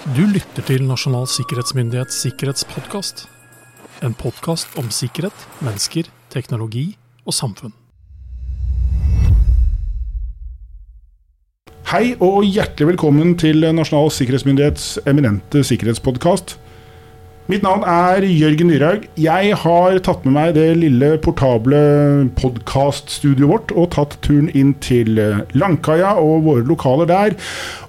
Du lytter til Nasjonal sikkerhetsmyndighets sikkerhetspodkast. En podkast om sikkerhet, mennesker, teknologi og samfunn. Hei og hjertelig velkommen til Nasjonal sikkerhetsmyndighets eminente sikkerhetspodkast. Mitt navn er Jørgen Dyrhaug. Jeg har tatt med meg det lille portable podkaststudioet vårt og tatt turen inn til Langkaia og våre lokaler der.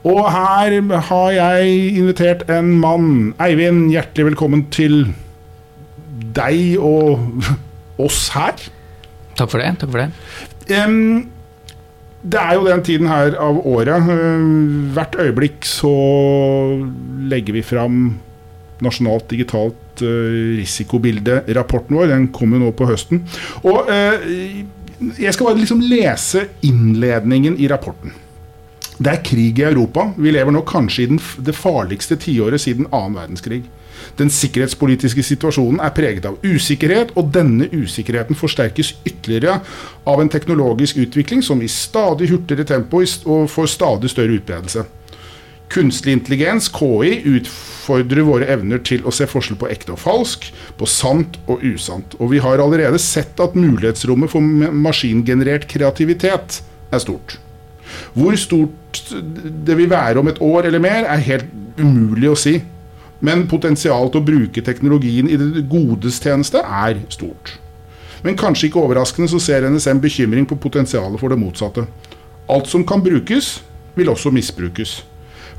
Og her har jeg invitert en mann. Eivind, hjertelig velkommen til deg og oss her. Takk for det. takk for det. Um, det er jo den tiden her av året. Hvert øyeblikk så legger vi fram Nasjonalt digitalt uh, risikobilde, rapporten vår. Den kommer nå på høsten. Og uh, Jeg skal bare liksom lese innledningen i rapporten. Det er krig i Europa. Vi lever nå kanskje i det farligste tiåret siden annen verdenskrig. Den sikkerhetspolitiske situasjonen er preget av usikkerhet, og denne usikkerheten forsterkes ytterligere av en teknologisk utvikling som i stadig hurtigere tempo og får stadig større utbredelse. Kunstig intelligens, KI, utfordrer våre evner til å se forskjell på ekte og falsk, på sant og usant. Og vi har allerede sett at mulighetsrommet for maskingenerert kreativitet er stort. Hvor stort det vil være om et år eller mer, er helt umulig å si. Men potensialet til å bruke teknologien i det godes tjeneste er stort. Men kanskje ikke overraskende så ser NSM bekymring på potensialet for det motsatte. Alt som kan brukes, vil også misbrukes.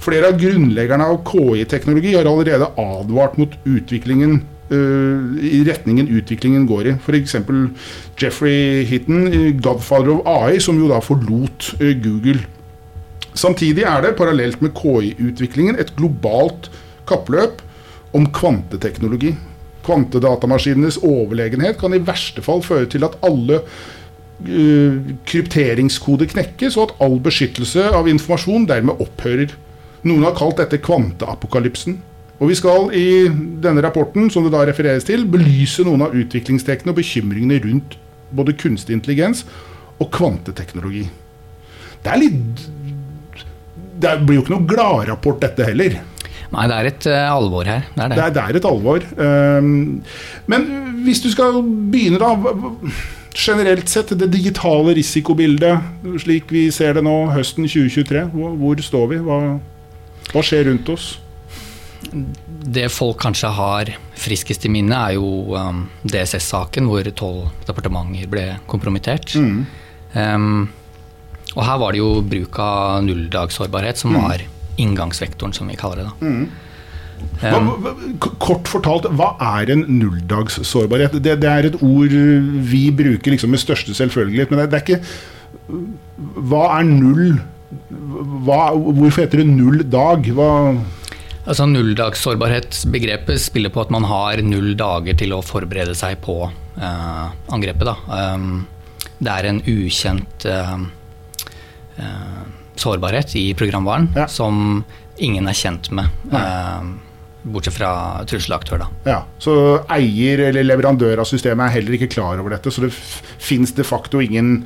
Flere av grunnleggerne av KI-teknologi har allerede advart mot utviklingen uh, i retningen utviklingen går i. F.eks. Jeffrey Hitton, godfather of AI, som jo da forlot uh, Google. Samtidig er det, parallelt med KI-utviklingen, et globalt kappløp om kvanteteknologi. Kvantedatamaskinenes overlegenhet kan i verste fall føre til at alle krypteringskoder knekkes, og at all beskyttelse av informasjon dermed opphører. Noen har kalt dette kvanteapokalypsen. Og vi skal i denne rapporten som det da refereres til, belyse noen av utviklingstrekkene og bekymringene rundt både kunstig intelligens og kvanteteknologi. Det er litt Det blir jo ikke noe gladrapport, dette heller. Nei, det er et uh, alvor her. Det er, det. Det, er, det er et alvor. Um, men hvis du skal begynne, da. Generelt sett, det digitale risikobildet slik vi ser det nå høsten 2023, hvor, hvor står vi? Hva, hva skjer rundt oss? Det folk kanskje har friskest i minne, er jo um, DSS-saken, hvor tolv departementer ble kompromittert. Mm. Um, og her var det jo bruk av nulldagssårbarhet som mm. var inngangsvektoren, som vi kaller det. da. Mm. Hva, hva, kort fortalt, hva er en nulldagssårbarhet? Det, det, er et ord vi bruker liksom med største selvfølgelighet, men det, det er ikke Hva er null hva, hvorfor heter det null dag? Hva Altså Nulldagssårbarhetsbegrepet spiller på at man har null dager til å forberede seg på uh, angrepet. Um, det er en ukjent uh, uh, sårbarhet i programvaren ja. som ingen er kjent med. Bortsett fra trusselaktør, da. Ja, Så eier eller leverandør av systemet er heller ikke klar over dette, så det fins de facto ingen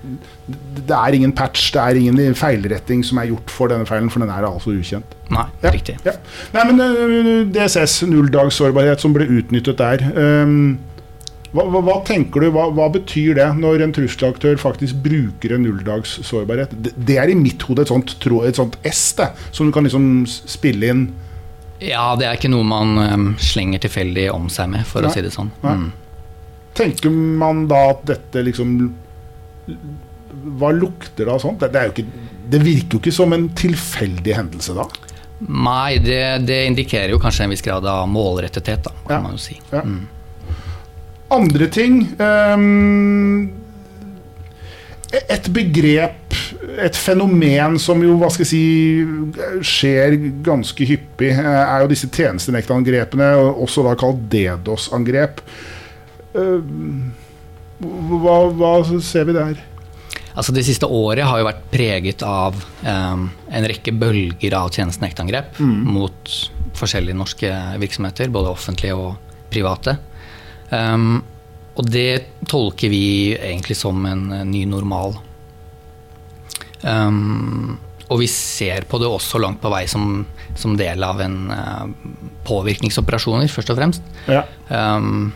det er ingen patch, det er ingen feilretting som er gjort for denne feilen, for den er altså ukjent. Nei, ja, riktig. Ja. Nei, men uh, DSS, nulldagssårbarhet, som ble utnyttet der. Um, hva, hva, hva, tenker du, hva, hva, betyr det når en trusselaktør faktisk bruker en nulldagssårbarhet? Det, det er i mitt hode et sånt, et sånt S det, som du kan liksom spille inn. Ja, det er ikke noe man um, slenger tilfeldig om seg med, for Nei. å si det sånn. Mm. Tenker man da at dette liksom hva lukter det av sånt? Det, jo ikke, det, virker jo ikke som en tilfeldig hendelse da? Nei, det, det, indikerer jo kanskje en viss grad av målrettethet, da, kan ja. man jo si. Ja. Mm. Andre ting um, Et begrep, et fenomen som jo hva skal jeg si, skjer ganske hyppig, er jo disse tjenestenektangrepene, også da kalt DDoS-angrep. Uh, hva, hva, ser vi der? Altså Det siste året har jo vært preget av um, en rekke bølger av tjenestenektangrep mm. mot forskjellige norske virksomheter, både offentlige og private. Um, og det tolker vi egentlig som en ny normal. Um, og vi ser på det også langt på vei som, som del av en uh, påvirkningsoperasjoner, først og fremst. Ja. Um,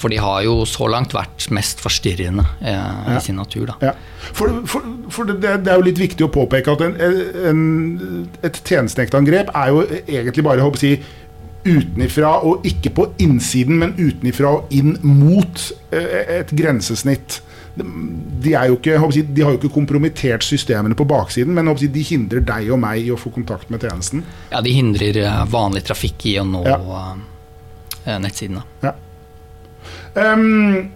for de har jo så langt vært mest forstyrrende eh, Ja. i sin natur. Da. Ja. For, for, for det, det er jo litt viktig å påpeke at en, en, et tjenestenektangrep er jo egentlig bare å si, utenifra og ikke på innsiden, men utenifra og inn mot eh, et grensesnitt. De, er ikke, jeg, de har jo ikke kompromittert systemene på baksiden, men jeg, de hindrer deg og meg i å få kontakt med tjenesten. Ja, de hindrer uh, vanlig trafikk i å nå Ja. nettsidene. nettsiden. Da. Ja. Ehm,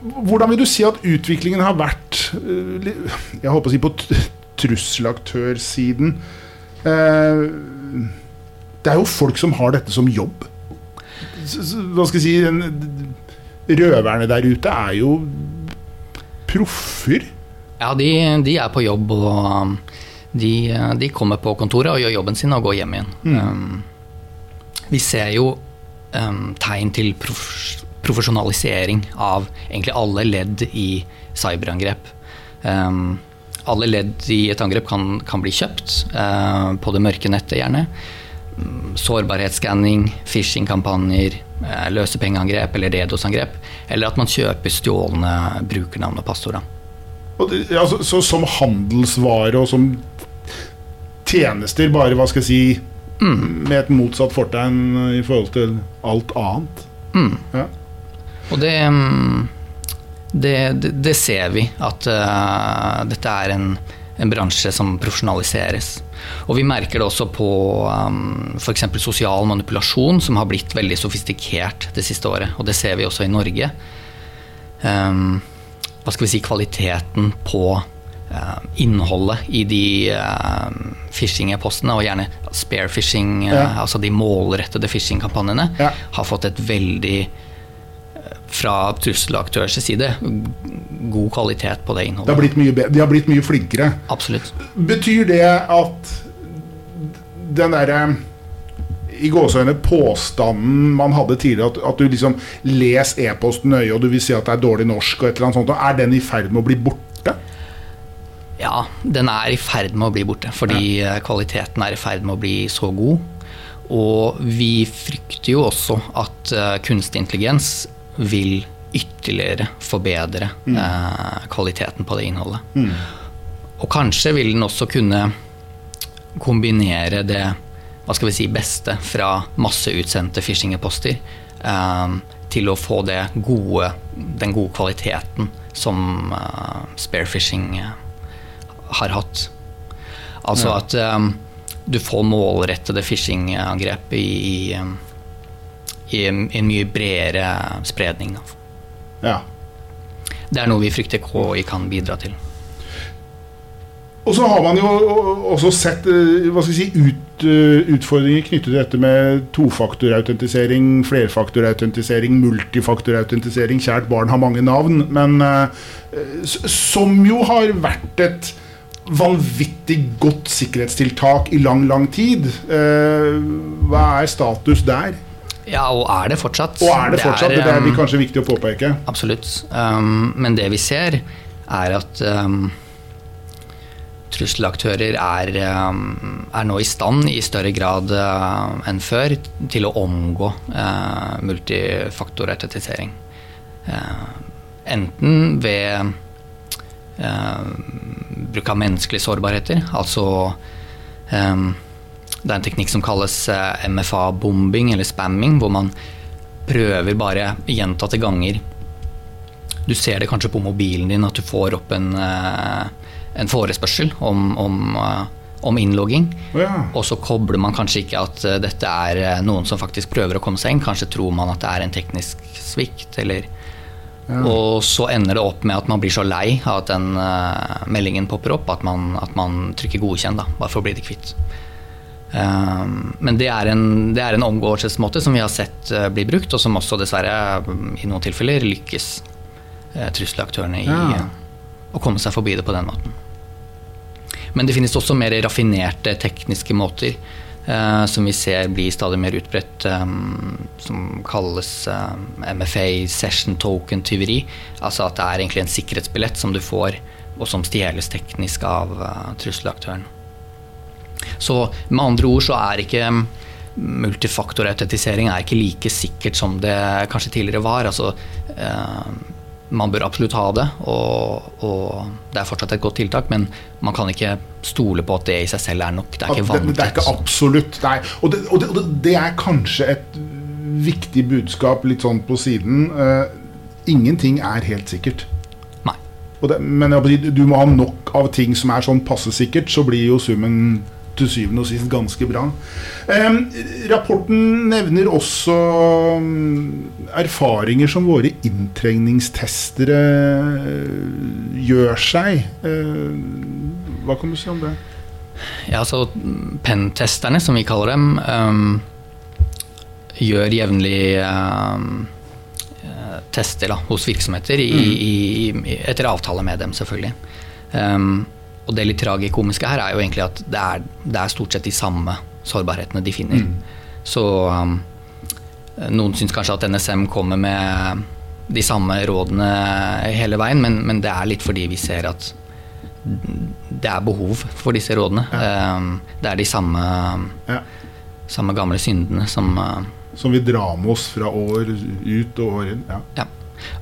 hvordan vil du si at utviklingen har vært eh, Jeg håper å si på trusselaktørsiden? Eh, det er jo folk som har dette som jobb. Hva skal jeg si Røverne der ute er jo proffer. Ja, de, de er på jobb, og um, de, de kommer på kontoret og gjør jobben sin og går hjem igjen. Mm. vi ser jo um, tegn til prof profesjonalisering av egentlig alle ledd i cyberangrep. Um, alle ledd i et angrep kan, kan bli kjøpt, uh, på det mørke nettet gjerne. Mm, Sårbarhetsskanning, phishing-kampanjer, uh, løsepengeangrep eller DDoS-angrep. Eller at man kjøper stjålne brukernavn og passord. Ja, så, så som handelsvare og som tjenester, bare hva skal jeg si med et motsatt fortegn i forhold til alt annet. Ja. Og det, mm, det, det, ser vi, at uh, dette er en, en bransje som profesjonaliseres. Og vi merker det også på um, f.eks. sosial manipulasjon, som har blitt veldig sofistikert det siste året. Og det ser vi også i Norge. Um, hva skal vi si, kvaliteten på innholdet i de uh, phishing-e-postene, og gjerne spare phishing, Ja. altså de målrettede phishing-kampanjene, Ja. har fått et veldig eh, fra trusselaktørers side god kvalitet på det Det har innholdet. mye bedre. De har blitt mye flinkere. Absolutt. Betyr det at den derre i gåseøyne påstanden man hadde tidligere, at, at du liksom les e-posten nøye og du vil si at det er dårlig norsk, og et eller annet sånt, er den i ferd med å bli borte? Ja, den er i ferd med å bli borte, fordi ja. kvaliteten er i ferd med å bli så god. Og vi frykter jo også at eh, kunstig intelligens vil ytterligere forbedre eh, kvaliteten på det innholdet. Og kanskje vil den også kunne kombinere det hva skal vi si, beste fra masseutsendte phishing-e-poster eh, til å få det gode, den gode kvaliteten som eh, sparefishing eh, har hatt. Altså Ja. at um, du får målrettede phishing-angrep i, i, eh, i en en mye bredere spredning. Da. Ja. Det er noe vi frykter KI kan bidra til. Og så har man jo også sett eh, si, ut, eh, utfordringer knyttet til dette med tofaktorautentisering, flerfaktorautentisering, multifaktorautentisering. Kjært barn har mange navn. Men eh, som jo har vært et vanvittig godt sikkerhetstiltak i lang, lang tid. Eh, Hva er status der? Ja, og er det fortsatt. Og er det fortsatt? Det er um, kanskje viktig å påpeke. Absolutt. Um, men det vi ser, er at um, trusselaktører er, um, er nå i stand i større grad uh, enn før til å omgå uh, multifaktorautentisering. Uh, enten ved uh, bruk av menneskelige sårbarheter, altså um, det er en teknikk som kalles eh, MFA-bombing eller spamming, hvor man prøver bare gjentatte ganger. Du ser det kanskje på mobilen din at du får opp en, eh, en forespørsel om, om, eh, om innlogging. Ja. Og så kobler man kanskje ikke at dette er noen som faktisk prøver å komme seg inn. Kanskje tror man at det er en teknisk svikt, eller Og så ender det opp med at man blir så lei av at den uh, meldingen popper opp, at man, at man trykker godkjenn, da, bare for å bli det kvitt. Um, men det er, en, det er en omgåelsesmåte som vi har sett uh, bli brukt, og som også dessverre mm, i noen tilfeller lykkes uh, trusselaktørene i Ja. å komme seg forbi det på den måten. Men det finnes også mer raffinerte tekniske måter som vi ser blir stadig mer utbredt, eh, som kalles eh, MFA session token tyveri. Altså at det er egentlig en sikkerhetsbillett som du får og som stjeles teknisk av trusselaktøren. Så med andre ord så er ikke multifaktorautentisering er like sikkert som det kanskje tidligere var. Altså, man bør absolutt ha det, og, og, det er fortsatt et godt tiltak, men man kan ikke stole på at det i seg selv er nok. Det er ikke vanntett. Det, det, er ikke absolutt, nei. Og det, og, det, og det, er kanskje et viktig budskap litt sånn på siden. Uh, ingenting er helt sikkert. Nei. men du må ha nok av ting som er sånn passe sikkert, så blir jo summen til syvende og sist ganske bra. Eh, rapporten nevner også um, erfaringer som våre inntrengningstestere uh, gjør seg. Eh, hva kan du si om det? Ja, altså Pentesterne, som vi kaller dem, um, gjør jevnlig um, tester da, hos virksomheter i, mm. i, etter avtale med dem, selvfølgelig. Um, og det litt tragikomiske her er jo egentlig at det er, det er stort sett de samme sårbarhetene de finner. Mm. Så um, noen syns kanskje at NSM kommer med de samme rådene hele veien, men, men, det er litt fordi vi ser at det er behov for disse rådene. Ja. Um, det er de samme, ja. samme gamle syndene som uh, Som vi drar med oss fra år ut og år inn. Ja. ja.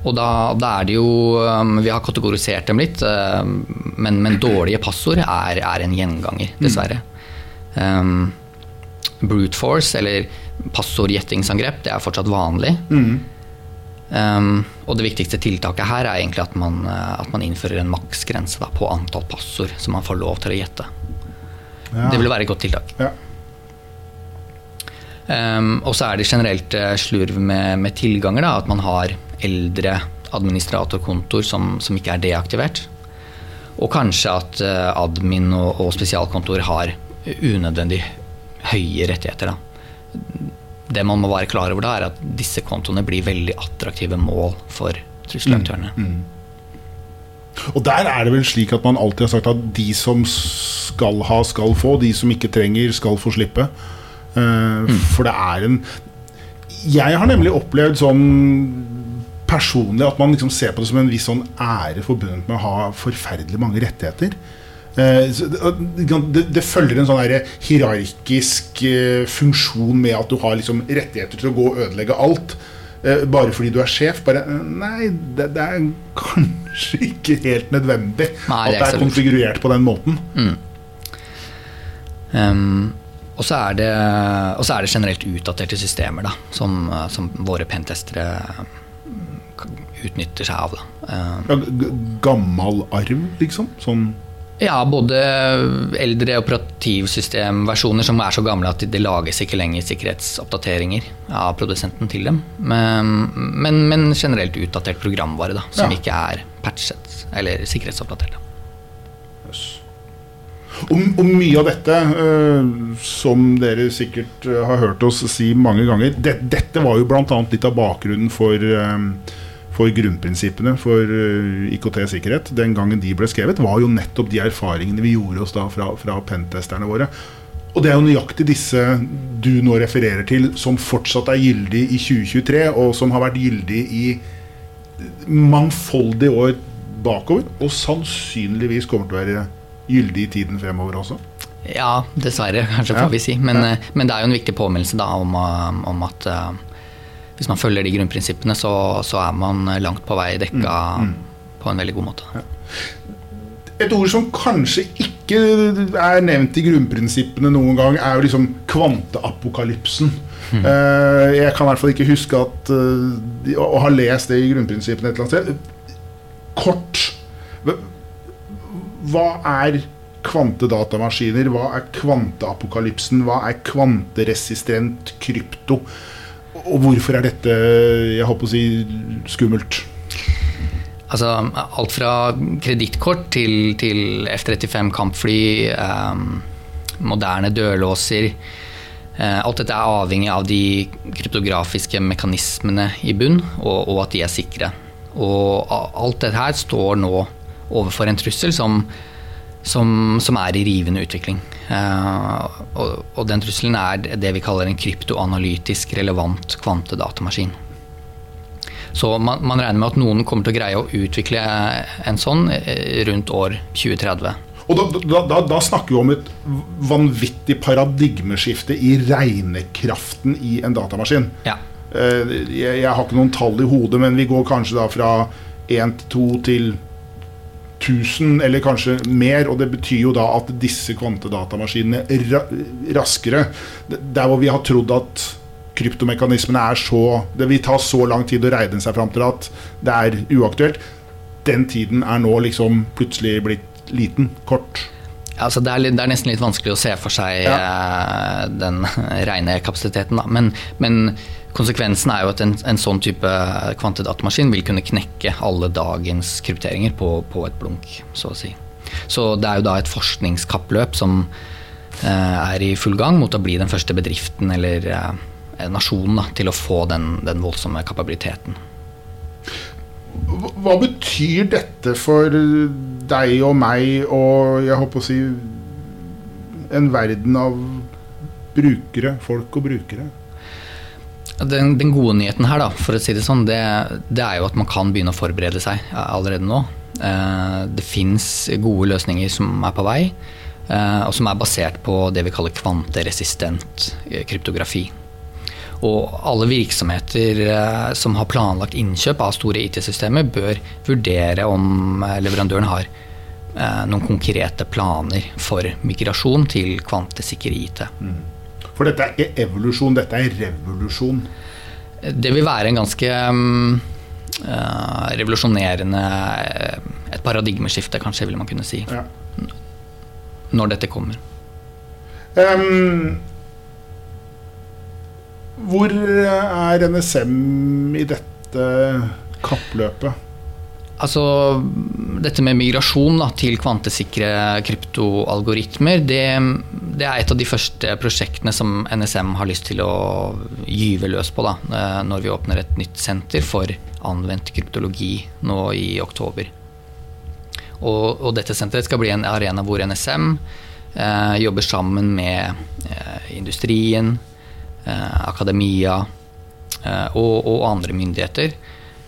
Og da, da, er det jo um, Vi har kategorisert dem litt, um, men, men dårlige passord er, er, en gjenganger, mm. dessverre. Um, brute force, eller passordgjettingsangrep, det er fortsatt vanlig. Mm. Um, og det viktigste tiltaket her er egentlig at man, uh, at man innfører en maksgrense på antall passord som man får lov til å gjette. Ja. Det vil være et godt tiltak. Ja. Um, og så er det generelt uh, slurv med, med tilganger. Da, at man har eldre administratorkontoer som, som, ikke er deaktivert. Og kanskje at uh, admin og, og, spesialkontor har unødvendig høye rettigheter. Da. Det man må være klar over da, er at disse kontoene blir veldig attraktive mål for trusselaktørene. Mm, mm. Og der er det vel slik at man alltid har sagt at de som skal ha, skal få. De som ikke trenger, skal få slippe. Uh, mm. For det er en Jeg har nemlig opplevd sånn personlig at man liksom ser på det som en viss sånn ære forbundet med å ha forferdelig mange rettigheter. Eh, det, det, følger en sånn hierarkisk eh, funksjon med at du har liksom rettigheter til å gå og ødelegge alt. Eh, bare fordi du er sjef. Bare, nei, det, det, er kanskje ikke helt nødvendig nei, at det er konfigurert på den måten. Mm. Um, og så er, er, det generelt utdaterte systemer da, som, som våre pentestere utnytter seg av. Ja, gammel arv, liksom? Sånn ja, både eldre operativsystemversjoner som er så gamle at det lages ikke lenger sikkerhetsoppdateringer av produsenten til dem. Men, men, men generelt utdatert programvare da, som ja. ikke er patchet eller sikkerhetsoppdatert. Yes. Og, og, mye av dette, uh, som dere sikkert uh, har hørt oss si mange ganger, det, dette var jo bl.a. litt av bakgrunnen for for grunnprinsippene for eh, IKT-sikkerhet den gangen de ble skrevet, var jo nettopp de erfaringene vi gjorde oss da fra, fra pentesterne våre. Og det er jo nøyaktig disse du nå refererer til, som fortsatt er gyldig i 2023, og som har vært gyldig i mangfoldige år bakover, og sannsynligvis kommer til å være gyldig i tiden fremover også. Ja, dessverre, kanskje får ja. vi si. Men, ja. Eh, men, det er jo en viktig påminnelse da, om, eh, om at hvis man følger de grunnprinsippene, så, så er man langt på vei dekka mm, mm. på en veldig god måte. Ja. Et ord som kanskje ikke er nevnt i grunnprinsippene noen gang, er jo liksom kvanteapokalypsen. Mm. Uh, jeg kan i hvert fall ikke huske at uh, å ha lest det i grunnprinsippene et eller annet sted. Kort. Hva er kvantedatamaskiner? Hva er kvanteapokalypsen? Hva er kvanteresistent krypto? Og hvorfor er dette jeg håper å si, skummelt? Altså, alt fra kredittkort til, til F-35 kampfly, eh, moderne dørlåser. Eh, alt dette er avhengig av de kryptografiske mekanismene i bunn, og, og, at de er sikre. Og alt dette her står nå overfor en trussel som, som, som er i rivende utvikling. Uh, og, og, den trusselen er det vi kaller en kryptoanalytisk relevant kvantedatamaskin. Så man, man, regner med at noen kommer til å greie å utvikle en sånn eh, rundt år 2030. Og da, da, da, da snakker vi om et vanvittig paradigmeskifte i regnekraften i en datamaskin. Ja. Eh, jeg, jeg har ikke noen tall i hodet, men vi går kanskje da fra 1 til 2 til 1000, eller kanskje mer. Og det betyr jo da at disse kvantedatamaskinene ra raskere Der hvor vi har trodd at kryptomekanismene er så Det vil ta så lang tid å regne seg fram til at det er uaktuelt. Den tiden er nå liksom plutselig blitt liten, kort. Altså det, er det, er nesten litt vanskelig å se for seg ja. uh, den rene kapasiteten. Da. Men, men, konsekvensen er jo at en, en, sånn type kvantedatamaskin vil kunne knekke alle dagens krypteringer på, på, et blunk, så å si. Så det er jo da et forskningskappløp som uh, er i full gang mot å bli den første bedriften eller uh, nasjonen da, til å få den, den voldsomme kapabiliteten. Hva betyr dette for deg og meg og jeg håper å si en verden av brukere, folk og brukere? Den, den, gode nyheten her, da, for å si det sånn, det, det, er jo at man kan begynne å forberede seg allerede nå. Eh, det fins gode løsninger som er på vei, eh, og som er basert på det vi kaller kvanteresistent eh, kryptografi. Og alle virksomheter eh, som har planlagt innkjøp av store IT-systemer, bør vurdere om eh, leverandøren har eh, noen konkrete planer for migrasjon til kvantesikker IT. Mm. For dette er ikke evolusjon, dette er revolusjon? Det vil være en ganske uh, revolusjonerende Et paradigmeskifte, kanskje, vil man kunne si. Ja. Når dette kommer. Um, hvor er NSM i dette kappløpet? Altså, Dette med migrasjon da, til kvantesikre kryptoalgoritmer, det, det, er et av de første prosjektene som NSM har lyst til å gyve løs på da, eh, når vi åpner et nytt senter for anvendt kryptologi nå i oktober. Og, og dette senteret skal bli en arena hvor NSM eh, jobber sammen med eh, industrien, Eh, akademia eh, og, og, andre myndigheter.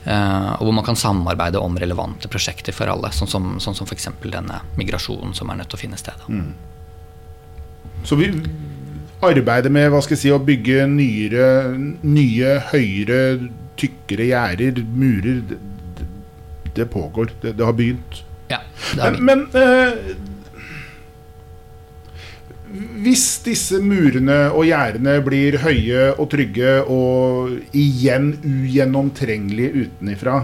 Eh, og hvor man kan samarbeide om relevante prosjekter for alle. Sånn som, sånn som f.eks. denne migrasjonen som er nødt til å finne sted. Mm. Så vi arbeider med si, å bygge nyere, nye, høyere, tykkere gjerder, murer. Det, det pågår. Det, det, har begynt. Ja, det har begynt. Men, men hvis disse murene og gjerdene blir høye og trygge og igjen ugjennomtrengelige utenifra,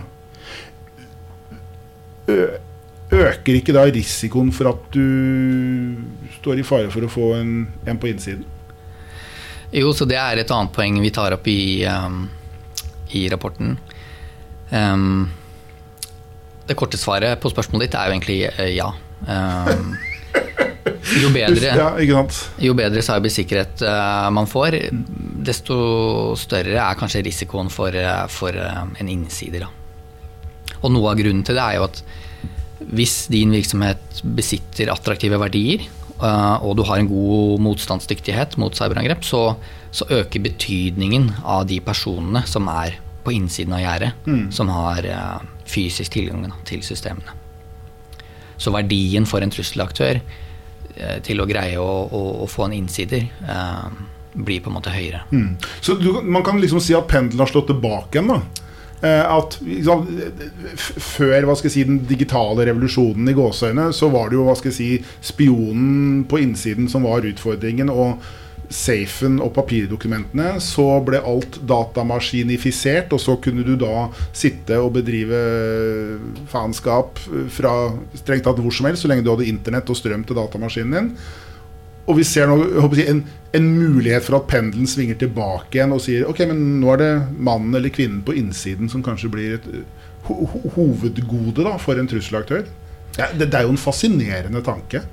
øker ikke da risikoen for at du står i fare for å få en, en på innsiden? Jo, så det er et annet poeng vi tar opp i, um, i rapporten. Um, det korte svaret på spørsmålet ditt er jo egentlig uh, ja. Um, jo bedre, ja, jo bedre cybersikkerhet uh, man får, desto større er kanskje risikoen for, uh, for uh, en innsider. Da. Og noe av grunnen til det er jo at hvis din virksomhet besitter attraktive verdier, og du har en god motstandsdyktighet mot cyberangrep, så, så øker betydningen av de personene som er på innsiden av gjerdet, mm. som har fysisk tilgang til systemene. Så verdien for en trusselaktør Eh, til å greie å, å, å få en innsider, eh, blir på en måte høyere. Mm. Så du, man kan liksom si at pendelen har slått tilbake igjen? da? Eh, at liksom, Før hva skal jeg si, den digitale revolusjonen i gåseøynene, så var det jo hva skal jeg si, spionen på innsiden som var utfordringen. og safen og papirdokumentene, så ble alt datamaskinifisert, og så kunne du da sitte og bedrive faenskap fra strengt tatt hvor som helst, så lenge du hadde internett og strøm til datamaskinen din. Og vi ser nå en, en, mulighet for at pendelen svinger tilbake igjen og sier ok, men nå er det mannen eller kvinnen på innsiden som kanskje blir et ho hovedgode da, for en trusselaktør. Ja, det, det er jo en fascinerende tanke.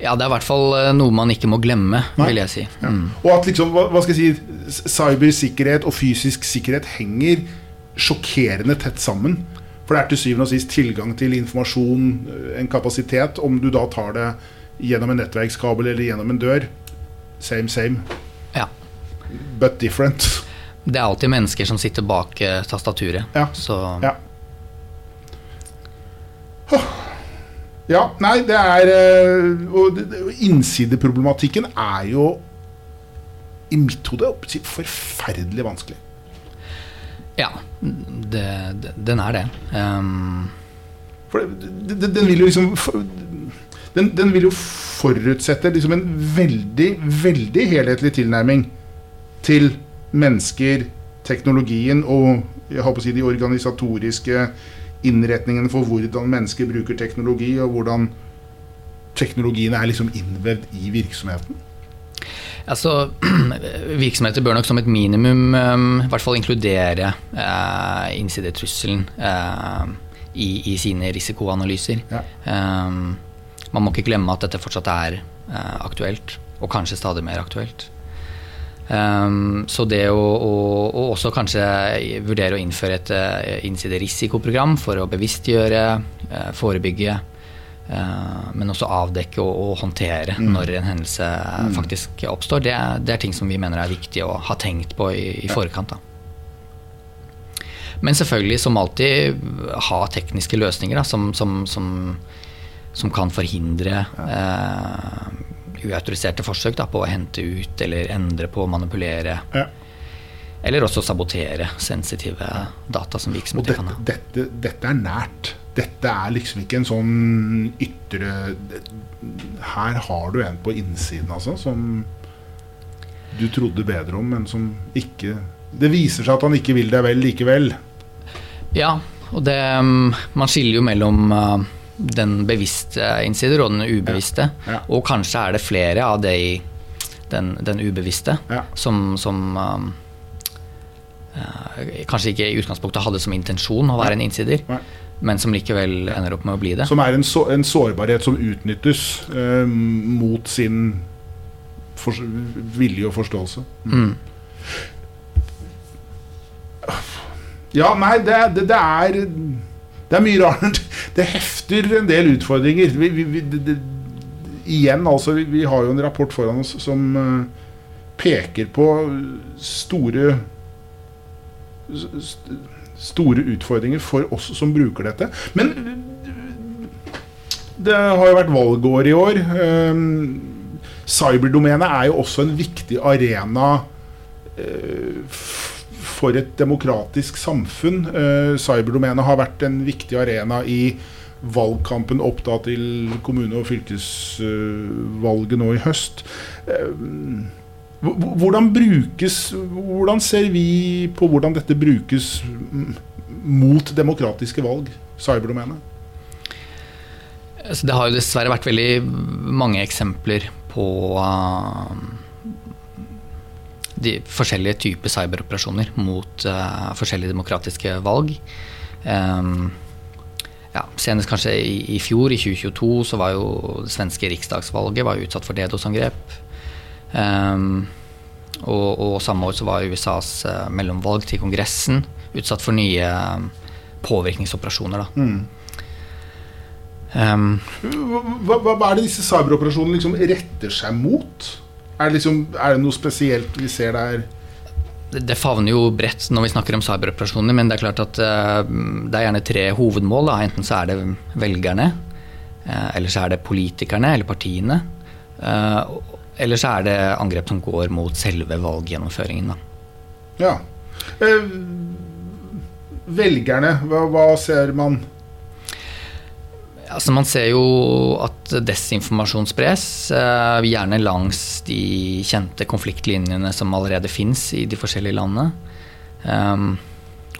Ja, det er i hvert fall eh, noe man ikke må glemme, Nei. vil jeg si. Mm. Ja. Og at liksom, hva, skal jeg si, cybersikkerhet og fysisk sikkerhet henger sjokkerende tett sammen. For det er til syvende og sist tilgang til informasjon, eh, en kapasitet. Om du da tar det gjennom en nettverkskabel eller gjennom en dør. Same, same. Ja. But different. Det er alltid mennesker som sitter bak eh, tastaturet. Ja. Så Ja. Åh. Ja, nei, det er eh, Og innsideproblematikken er jo i mitt hode forferdelig vanskelig. ja, det, det, den er det. Um, For det- det- den vil jo liksom for- den, den vil jo forutsette liksom en veldig, veldig helhetlig tilnærming til mennesker, teknologien og jeg håper å si de organisatoriske innretningene for hvordan mennesker bruker teknologi, og hvordan teknologien er liksom innvevd i virksomheten. altså, virksomheter bør nok som et minimum um, i hvert fall inkludere eh, innsidetrusselen eh, i, i sine risikoanalyser. Ja. Eh, man må ikke glemme at dette fortsatt er uh, aktuelt, og kanskje stadig mer aktuelt. Um, så det å, å, å også kanskje vurdere å innføre et uh, innsiderisikoprogram for å bevisstgjøre, uh, forebygge, uh, men også avdekke og, og håndtere når en hendelse faktisk oppstår, det det er ting som vi mener er viktig å ha tenkt på i, i forkant. Da. Men selvfølgelig, som alltid, ha tekniske løsninger da, som, som, som, som kan forhindre eh, uautoriserte forsøk da, på å hente ut eller endre på, manipulere. Ja. Eller også sabotere sensitive data som virksomheter kan ha. dette, dette er nært. Dette er liksom ikke en sånn ytre Her har du en på innsiden, altså, som du trodde bedre om, men som ikke Det viser seg at han ikke vil deg vel likevel. Ja, og det, um, man skiller jo mellom uh, den bevisste innsider og den ubevisste. Ja, ja. Og kanskje er det flere av det i den, den ubevisste Ja. som, som um, uh, kanskje ikke i utgangspunktet hadde som intensjon å være en innsider, men som likevel ender opp med å bli det. Som er en, så, en sårbarhet som utnyttes eh, mot sin for, vilje og forståelse. Mm. Ja, nei, det, det, det er Det er mye rart. Det hefter en del utfordringer. Vi, vi, vi, det, det, igjen, altså, vi, har jo en rapport foran oss som eh, peker på store st- Store utfordringer for oss som bruker dette. Men det har jo vært valgår i år. Um, Cyberdomenet er jo også en viktig arena f- for et demokratisk samfunn. Eh, Cyberdomenet har vært en viktig arena i valgkampen opp da til kommune- og fylkesvalget nå i høst. Eh, Hvordan brukes Hvordan ser vi på hvordan dette brukes mot demokratiske valg, cyberdomenet? Så det har jo dessverre vært veldig mange eksempler på uh, de forskjellige typer cyberoperasjoner mot uh, forskjellige demokratiske valg. Um, ja, senest kanskje i, i fjor, i 2022, så var jo det svenske riksdagsvalget var utsatt for DDoS-angrep. Um, og, og samme år så var USAs uh, mellomvalg til Kongressen utsatt for nye um, påvirkningsoperasjoner. da. Um, Hva, hva, hva er det disse cyberoperasjonene liksom retter seg mot? Er det, liksom, er det noe spesielt vi ser der? det favner jo bredt når vi snakker om cyberoperasjoner, men det er klart at eh, det er gjerne tre hovedmål. Da. Enten så er det velgerne, eh, eller så er det politikerne eller partiene. eh, eller så er det angrep som går mot selve valggjennomføringen. Da. Ja. Velgerne, hva, hva ser man? Altså Man ser jo at desinformasjon spres, eh, gjerne langs de kjente konfliktlinjene som allerede fins i de forskjellige landene. Um,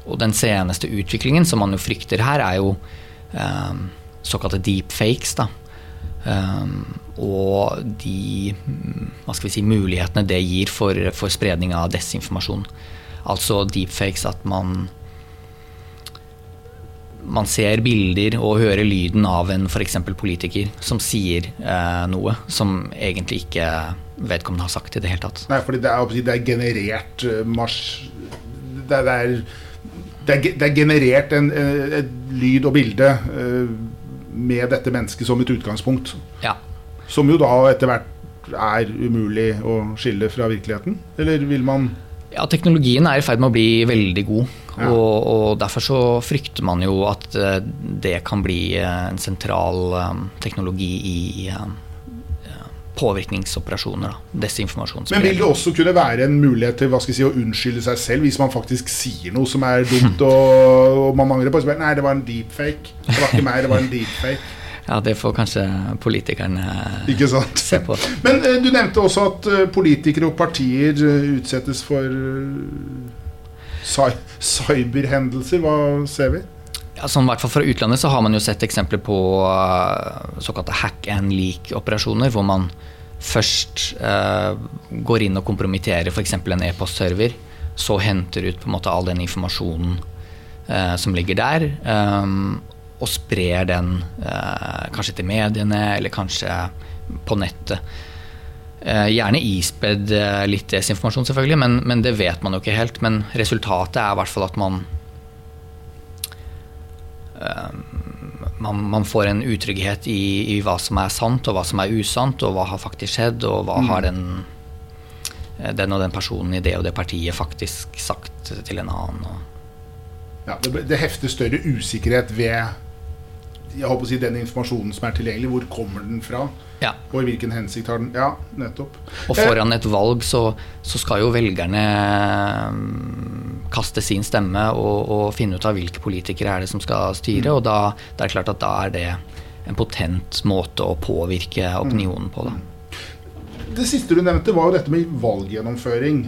og den seneste utviklingen som man jo frykter her, er jo um, såkalte deepfakes. da. Um, og de hva skal vi si, mulighetene det gir for, for spredning av desinformasjon. Altså deepfakes at man man ser bilder og hører lyden av en f.eks. politiker som sier eh, noe som egentlig ikke vedkommende har sagt i det hele tatt. Nei, fordi det er, det er generert marsj... Det er, det er, det er, det er generert en, eh, et lyd og bilde eh, med dette mennesket som et utgangspunkt. Ja. Som jo da etter hvert er umulig å skille fra virkeligheten. Eller vil man Ja, teknologien er i ferd med å bli veldig god. Ja. Og, og, derfor så frykter man jo at eh, det kan bli eh, en sentral um, teknologi i påvirkningsoperasjoner. Da. Men vil det også kunne være en mulighet til hva skal jeg si, å unnskylde seg selv hvis man faktisk sier noe som er dumt, og, og man mangler på Nei, det var en deepfake. Det var ikke meg, det var en deepfake. Ja, det får kanskje politikerne se på. Men eh, du nevnte også at eh, politikere og partier eh, utsettes for eh, cyberhendelser. Hva ser vi? Ja, sånn, hvert fall Fra utlandet så har man jo sett eksempler på uh, såkalte hack and leak-operasjoner, hvor man først uh, går inn og kompromitterer f.eks. en e-postserver, så henter ut på en måte all den informasjonen uh, som ligger der, um, og sprer den kanskje til mediene, eller kanskje på nettet. Gjerne ispedd litt desinformasjon, selvfølgelig, men, men det vet man jo ikke helt. Men resultatet er i hvert fall at man man, man, får en utrygghet i, i, hva som er sant og hva som er usant, og hva har faktisk skjedd, og hva mm. har den, den, og den personen i det og det partiet faktisk sagt til en annen. Ja, det, det, hefter større usikkerhet ved jeg håper å si, den informasjonen som er tilgjengelig. Hvor kommer den fra? Ja. Og i hvilken hensikt har den Ja, nettopp. Og foran et valg så, så skal jo velgerne kaste sin stemme og, og, finne ut av hvilke politikere er det som skal styre. Mm. Og da det er klart at da er det en potent måte å påvirke opinionen på. Da. Det siste du nevnte, var jo dette med valggjennomføring.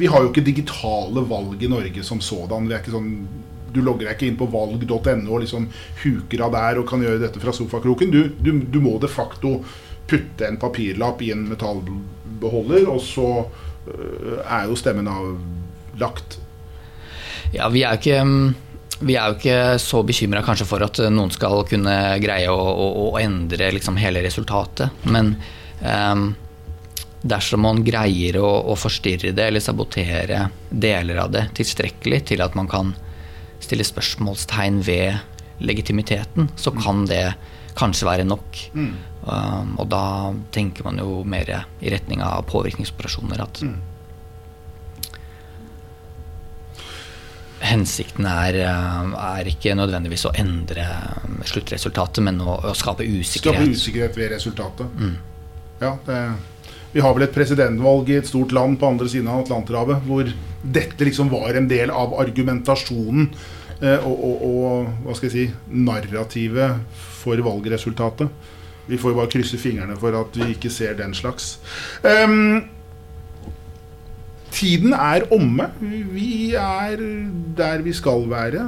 Vi har jo ikke digitale valg i Norge som sådan. Vi er ikke sånn du logger deg ikke inn på valg.no og liksom huker av der og kan gjøre dette fra sofakroken. Du, du, du, må de facto putte en papirlapp i en metallbeholder, og så uh, er jo stemmen avlagt. Ja, vi er jo ikke mm, vi er jo ikke så bekymra kanskje for at noen skal kunne greie å, å, å endre liksom hele resultatet. Men um, dersom man greier å, å, forstyrre det eller sabotere deler av det tilstrekkelig til at man kan stille spørsmålstegn ved legitimiteten, så kan det kanskje være nok. Mm. Um, og da tenker man jo mer i retning av påvirkningsoperasjoner. at mm. hensikten er, eh, er, ikke nødvendigvis å endre eh, sluttresultatet, men å, å skape usikkerhet. Skape usikkerhet ved resultatet. Mm. Ja, det, vi har vel et presidentvalg i et stort land på andre siden av Atlanterhavet hvor dette liksom var en del av argumentasjonen og, og, og, hva skal jeg si narrativet for valgresultatet. Vi får bare krysse fingrene for at vi ikke ser den slags. Um, Tiden er omme. Vi er der vi skal være.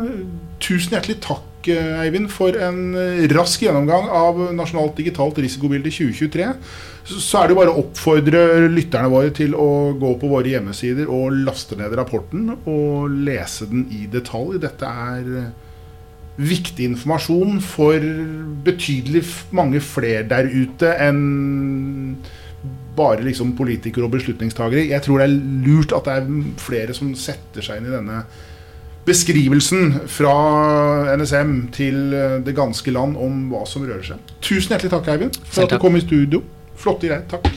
Tusen hjertelig takk, Eivind, for en rask gjennomgang av Nasjonalt digitalt risikobilde 2023. Så er det jo bare å oppfordre lytterne våre til å gå på våre hjemmesider og laste ned rapporten og lese den i detalj. Dette er viktig informasjon for betydelig mange flere der ute enn bare liksom politikere og beslutningstagere. Jeg tror det er lurt at det er flere som setter seg inn i denne beskrivelsen fra NSM til eh, det ganske land om hva som rører seg. Tusen hjertelig takk, Eivind, for at du kom i studio. Flotte greier. Takk.